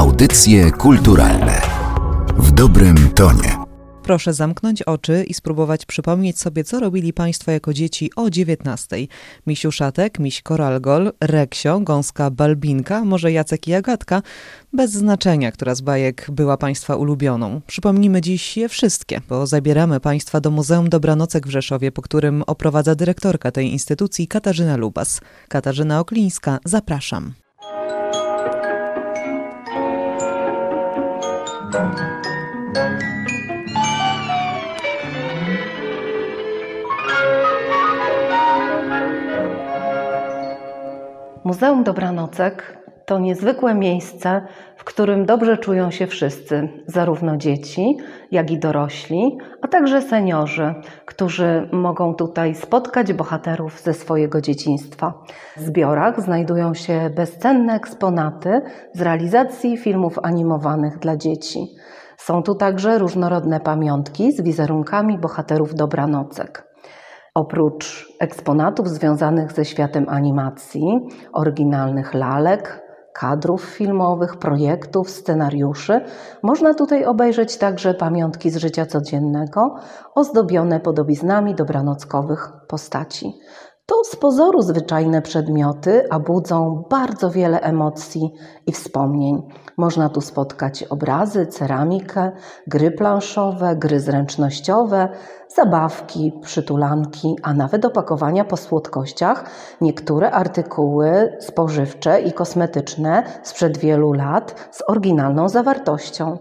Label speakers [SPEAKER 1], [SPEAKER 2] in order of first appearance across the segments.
[SPEAKER 1] Audycje kulturalne w dobrym tonie.
[SPEAKER 2] Proszę zamknąć oczy i spróbować przypomnieć sobie, co robili Państwo jako dzieci o 19. Misiu Szatek, Miś Koralgol, Reksio, Gąska Balbinka, może Jacek i Agatka, bez znaczenia, która z bajek była Państwa ulubioną. Przypomnimy dziś je wszystkie, bo zabieramy Państwa do Muzeum Dobranocek w Rzeszowie, po którym oprowadza dyrektorka tej instytucji Katarzyna Lubas. Katarzyna Oklińska, zapraszam.
[SPEAKER 3] Muzeum Dobranocek to niezwykłe miejsce, w którym dobrze czują się wszyscy, zarówno dzieci, jak i dorośli, a także seniorzy, którzy mogą tutaj spotkać bohaterów ze swojego dzieciństwa. W zbiorach znajdują się bezcenne eksponaty z realizacji filmów animowanych dla dzieci. Są tu także różnorodne pamiątki z wizerunkami bohaterów Dobranocek. Oprócz eksponatów związanych ze światem animacji, oryginalnych lalek, kadrów filmowych, projektów, scenariuszy, można tutaj obejrzeć także pamiątki z życia codziennego, ozdobione podobiznami dobranockowych postaci. To z pozoru zwyczajne przedmioty, a budzą bardzo wiele emocji i wspomnień. Można tu spotkać obrazy, ceramikę, gry planszowe, gry zręcznościowe, zabawki, przytulanki, a nawet opakowania po słodkościach, niektóre artykuły spożywcze i kosmetyczne sprzed wielu lat z oryginalną zawartością.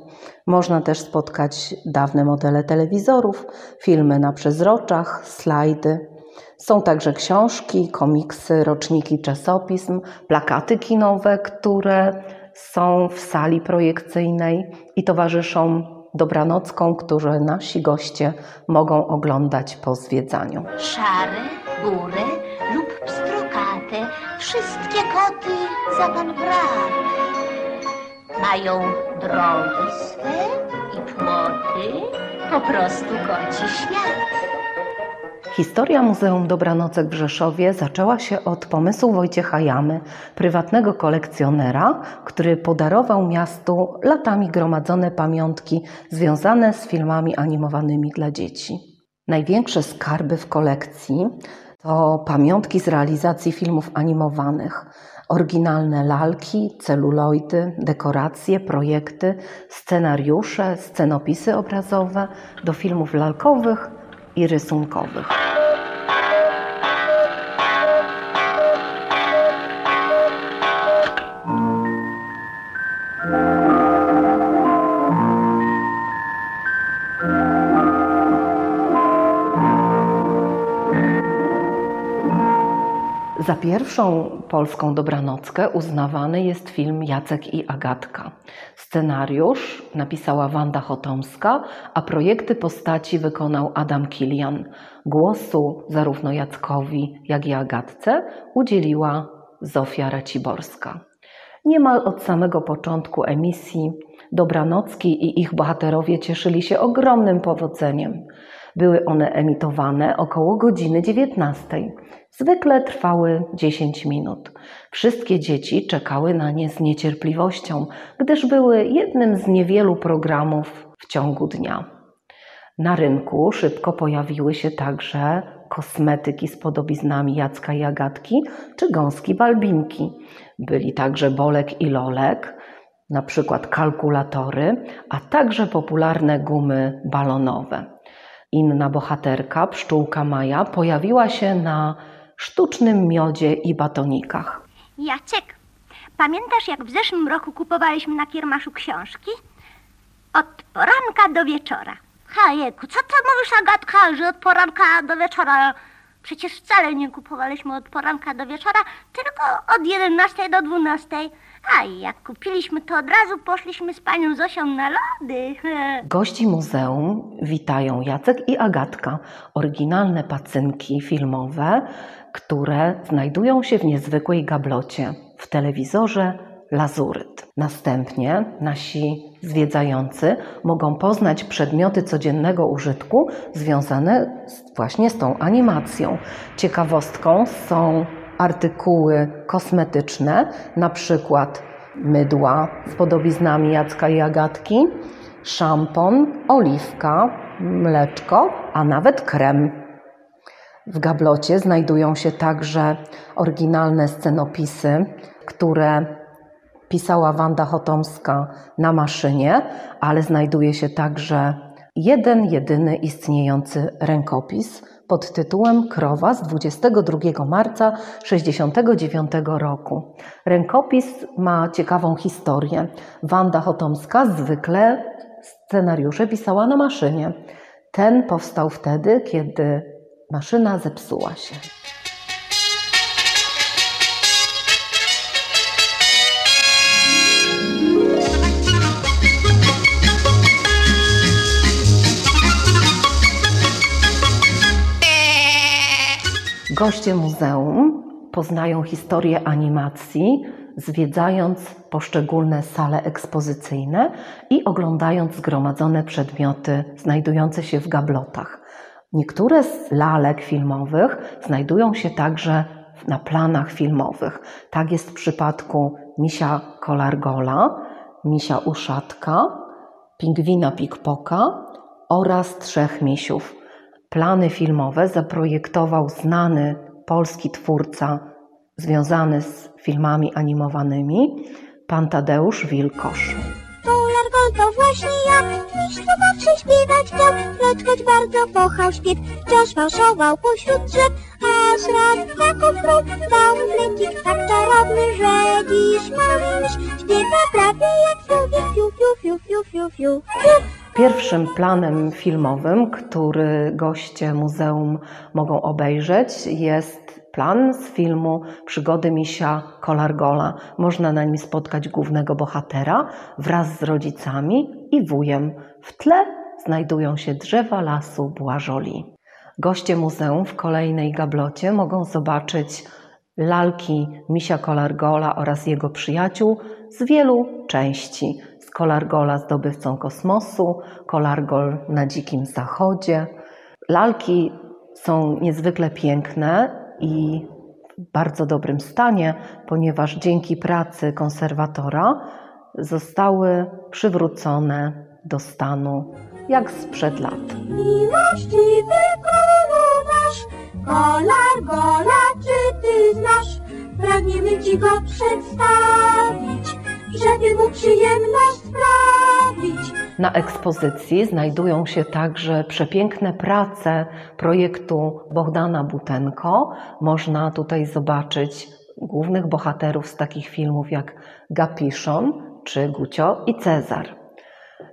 [SPEAKER 3] Można też spotkać dawne modele telewizorów, filmy na przezroczach, slajdy. Są także książki, komiksy, roczniki czasopism, plakaty kinowe, które są w sali projekcyjnej i towarzyszą dobranocką, które nasi goście mogą oglądać po zwiedzaniu.
[SPEAKER 4] Szare, bury lub pstrokate, wszystkie koty za pan brak. Mają drogi swe i płoty, po prostu koci świat.
[SPEAKER 3] Historia Muzeum Dobranocek w Rzeszowie zaczęła się od pomysłu Wojciecha Jamy, prywatnego kolekcjonera, który podarował miastu latami gromadzone pamiątki związane z filmami animowanymi dla dzieci. Największe skarby w kolekcji to pamiątki z realizacji filmów animowanych, oryginalne lalki, celuloidy, dekoracje, projekty, scenariusze, scenopisy obrazowe do filmów lalkowych i rysunkowych. Za pierwszą polską dobranockę uznawany jest film Jacek i Agatka. Scenariusz napisała Wanda Chotomska, a projekty postaci wykonał Adam Kilian. Głosu zarówno Jackowi, jak i Agatce udzieliła Zofia Raciborska. Niemal od samego początku emisji Dobranocki i ich bohaterowie cieszyli się ogromnym powodzeniem. Były one emitowane około godziny 19. Zwykle trwały 10 minut. Wszystkie dzieci czekały na nie z niecierpliwością, gdyż były jednym z niewielu programów w ciągu dnia. Na rynku szybko pojawiły się także kosmetyki z podobiznami Jacka i Agatki czy gąski Balbinki. Byli także Bolek i Lolek, na przykład kalkulatory, a także popularne gumy balonowe. Inna bohaterka, pszczółka Maja, pojawiła się na sztucznym miodzie i batonikach.
[SPEAKER 5] Jacek, pamiętasz jak w zeszłym roku kupowaliśmy na kiermaszu książki? Od poranka do wieczora. Hajku, co ty mówisz Agatka, że od poranka do wieczora? Przecież wcale nie kupowaliśmy od poranka do wieczora, tylko od 11 do 12. A jak kupiliśmy, to od razu poszliśmy z panią Zosią na lody.
[SPEAKER 3] Gości muzeum witają Jacek i Agatka, oryginalne pacynki filmowe, które znajdują się w niezwykłej gablocie w telewizorze Lazuryt. Następnie nasi zwiedzający mogą poznać przedmioty codziennego użytku związane właśnie z tą animacją. Ciekawostką są artykuły kosmetyczne, na przykład mydła z podobiznami Jacka i Agatki, szampon, oliwka, mleczko, a nawet krem. W gablocie znajdują się także oryginalne scenopisy, które pisała Wanda Chotomska na maszynie, ale znajduje się także jeden, jedyny istniejący rękopis pod tytułem Krowa z 22 marca 1969 roku. Rękopis ma ciekawą historię. Wanda Chotomska zwykle scenariusze pisała na maszynie. Ten powstał wtedy, kiedy maszyna zepsuła się. Goście muzeum poznają historię animacji, zwiedzając poszczególne sale ekspozycyjne i oglądając zgromadzone przedmioty znajdujące się w gablotach. Niektóre z lalek filmowych znajdują się także na planach filmowych. Tak jest w przypadku misia kolargola, misia uszatka, pingwina pikpoka oraz trzech misiów. Plany filmowe zaprojektował znany polski twórca związany z filmami animowanymi, pan Tadeusz Wilkosz.
[SPEAKER 6] Kolargol to właśnie ja, miś zawsze śpiewać chciał, lecz choć bardzo kochał śpiew, wciąż fałszował pośród drzew, aż raz taką wprost dał flecik tak czarowny, że dziś mały śpiewa prawie jak człowiek, fiu, fiu, fiu, fiu, fiu, fiu, fiu.
[SPEAKER 3] Pierwszym planem filmowym, który goście muzeum mogą obejrzeć, jest plan z filmu Przygody misia Kolargola. Można na nim spotkać głównego bohatera wraz z rodzicami i wujem. W tle znajdują się drzewa lasu Błażoli. Goście muzeum w kolejnej gablocie mogą zobaczyć lalki misia Kolargola oraz jego przyjaciół z wielu części. Z Kolargola zdobywcą kosmosu, Kolargol na dzikim zachodzie. Lalki są niezwykle piękne i w bardzo dobrym stanie, ponieważ dzięki pracy konserwatora zostały przywrócone do stanu jak sprzed lat.
[SPEAKER 6] Miłościwy królu nasz, kolar gola, czy ty znasz? Pragniemy ci go przedstawić, żeby mu przyjemność sprawić.
[SPEAKER 3] Na ekspozycji znajdują się także przepiękne prace projektu Bohdana Butenko. Można tutaj zobaczyć głównych bohaterów z takich filmów jak Gapiszon czy Gucio i Cezar.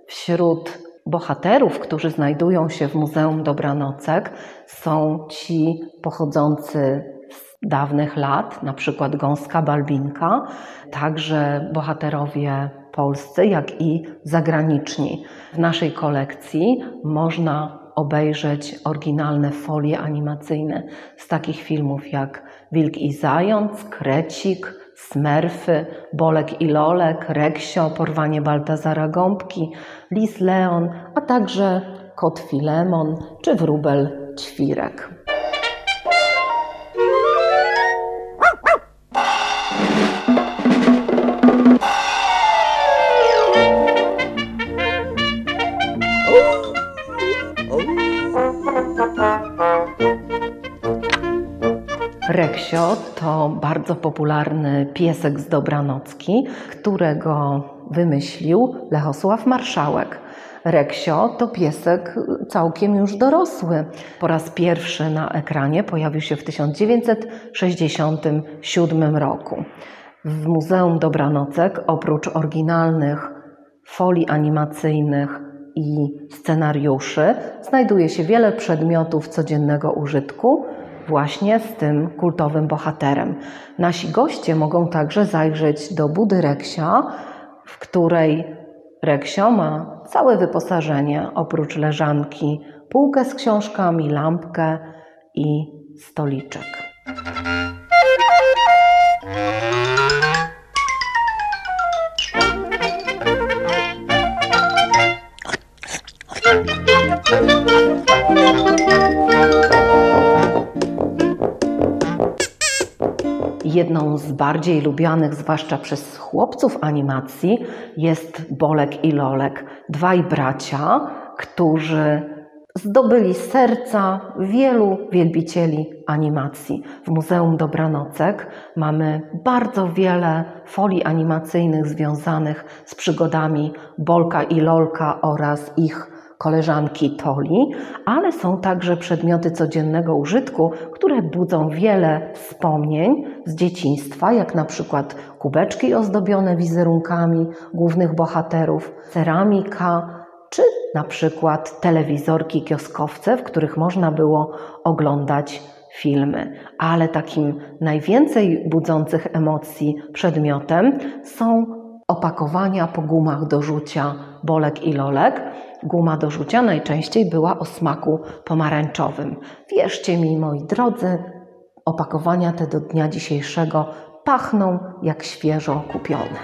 [SPEAKER 3] Wśród bohaterów, którzy znajdują się w Muzeum Dobranocek, są ci pochodzący dawnych lat, na przykład Gąska Balbinka, także bohaterowie polscy, jak i zagraniczni. W naszej kolekcji można obejrzeć oryginalne folie animacyjne z takich filmów jak Wilk i Zając, Krecik, Smerfy, Bolek i Lolek, Reksio, Porwanie Baltazara Gąbki, Lis Leon, a także Kot Filemon czy Wróbel Ćwirek. Bardzo popularny piesek z Dobranocki, którego wymyślił Lechosław Marszałek. Reksio to piesek całkiem już dorosły. Po raz pierwszy na ekranie pojawił się w 1967 roku. W Muzeum Dobranocek oprócz oryginalnych folii animacyjnych i scenariuszy znajduje się wiele przedmiotów codziennego użytku, właśnie z tym kultowym bohaterem. Nasi goście mogą także zajrzeć do budy Reksia, w której Reksio ma całe wyposażenie, oprócz leżanki, półkę z książkami, lampkę i stoliczek. Jedną z bardziej lubianych, zwłaszcza przez chłopców animacji, jest Bolek i Lolek, dwaj bracia, którzy zdobyli serca wielu wielbicieli animacji. W Muzeum Dobranocek mamy bardzo wiele folii animacyjnych związanych z przygodami Bolka i Lolka oraz ich koleżanki Toli, ale są także przedmioty codziennego użytku, które budzą wiele wspomnień z dzieciństwa, jak na przykład kubeczki ozdobione wizerunkami głównych bohaterów, ceramika, czy na przykład telewizorki kioskowce, w których można było oglądać filmy. Ale takim najwięcej budzących emocji przedmiotem są opakowania po gumach do rzucia bolek i lolek. Guma do rzucia najczęściej była o smaku pomarańczowym. Wierzcie mi, moi drodzy, opakowania te do dnia dzisiejszego pachną jak świeżo kupione.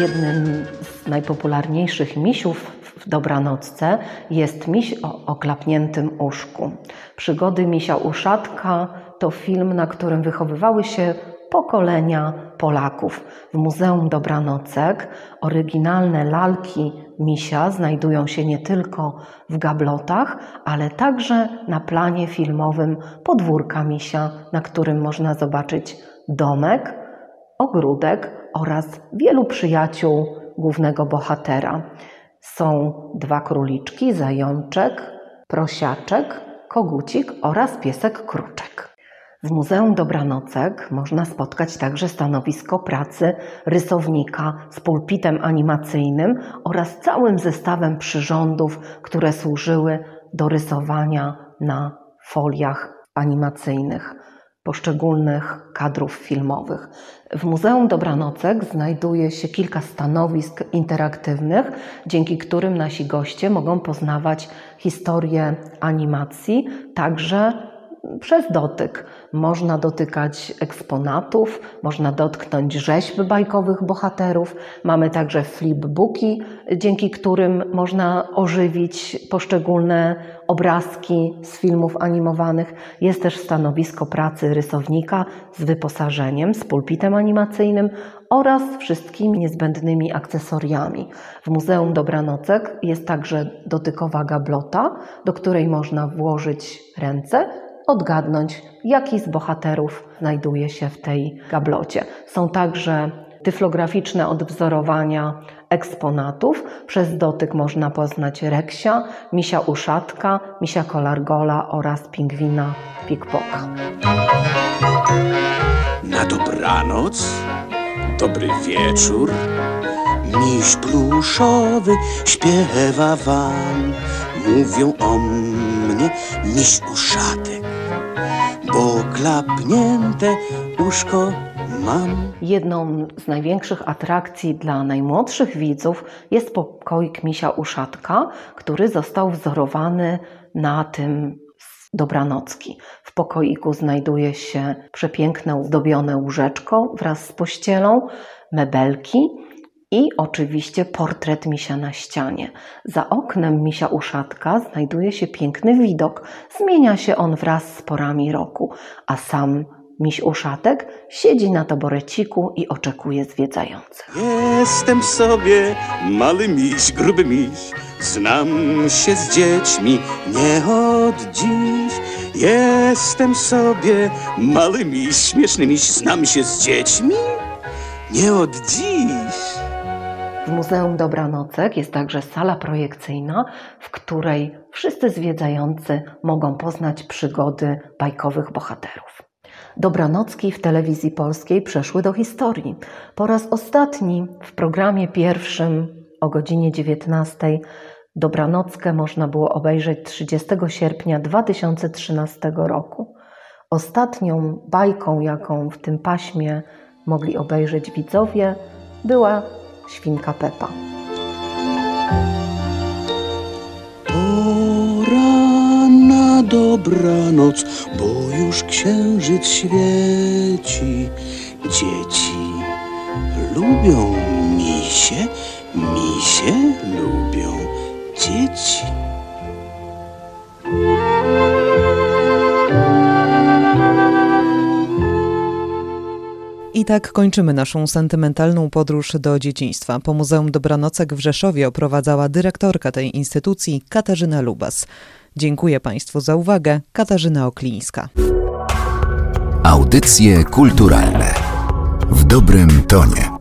[SPEAKER 3] Jednym z najpopularniejszych misiów dobranocce jest miś o oklapniętym uszku. Przygody misia uszatka to film, na którym wychowywały się pokolenia Polaków. W Muzeum Dobranocek oryginalne lalki misia znajdują się nie tylko w gablotach, ale także na planie filmowym podwórka misia, na którym można zobaczyć domek, ogródek oraz wielu przyjaciół głównego bohatera. Są dwa króliczki, zajączek, prosiaczek, kogucik oraz piesek kruczek. W Muzeum Dobranocek można spotkać także stanowisko pracy rysownika z pulpitem animacyjnym oraz całym zestawem przyrządów, które służyły do rysowania na foliach animacyjnych poszczególnych kadrów filmowych. W Muzeum Dobranocek znajduje się kilka stanowisk interaktywnych, dzięki którym nasi goście mogą poznawać historię animacji, także przez dotyk. Można dotykać eksponatów, można dotknąć rzeźb bajkowych bohaterów. Mamy także flipbooki, dzięki którym można ożywić poszczególne obrazki z filmów animowanych. Jest też stanowisko pracy rysownika z wyposażeniem, z pulpitem animacyjnym oraz wszystkimi niezbędnymi akcesoriami. W Muzeum Dobranocek jest także dotykowa gablota, do której można włożyć ręce odgadnąć, jaki z bohaterów znajduje się w tej gablocie. Są także tyflograficzne odwzorowania eksponatów. Przez dotyk można poznać reksia, misia uszatka, misia kolargola oraz pingwina pikpoka.
[SPEAKER 7] Na dobranoc, dobry wieczór, miś pluszowy śpiewa wam. Mówią o mnie miś uszatek, bo klapnięte uszko mam.
[SPEAKER 3] Jedną z największych atrakcji dla najmłodszych widzów jest pokoik misia uszatka, który został wzorowany na tym z Dobranocki. W pokoiku znajduje się przepiękne zdobione łóżeczko wraz z pościelą, mebelki i oczywiście portret misia na ścianie. Za oknem misia uszatka znajduje się piękny widok. Zmienia się on wraz z porami roku, a sam miś uszatek siedzi na taboreciku i oczekuje zwiedzających.
[SPEAKER 7] Jestem sobie mały miś, gruby miś. Znam się z dziećmi nie od dziś. Jestem sobie mały miś, śmieszny miś. Znam się z dziećmi nie od dziś.
[SPEAKER 3] W Muzeum Dobranocek jest także sala projekcyjna, w której wszyscy zwiedzający mogą poznać przygody bajkowych bohaterów. Dobranocki w telewizji polskiej przeszły do historii. Po raz ostatni w programie pierwszym o godzinie 19 Dobranockę można było obejrzeć 30 sierpnia 2013 roku. Ostatnią bajką, jaką w tym paśmie mogli obejrzeć widzowie, była Świnka Pepa.
[SPEAKER 7] Dobranoc, bo już księżyc świeci. Dzieci lubią misie, Misie lubią dzieci.
[SPEAKER 2] I tak kończymy naszą sentymentalną podróż do dzieciństwa. Po Muzeum Dobranocek w Rzeszowie oprowadzała dyrektorka tej instytucji Katarzyna Lubas. Dziękuję Państwu za uwagę. Katarzyna Oklińska.
[SPEAKER 1] Audycje kulturalne w dobrym tonie.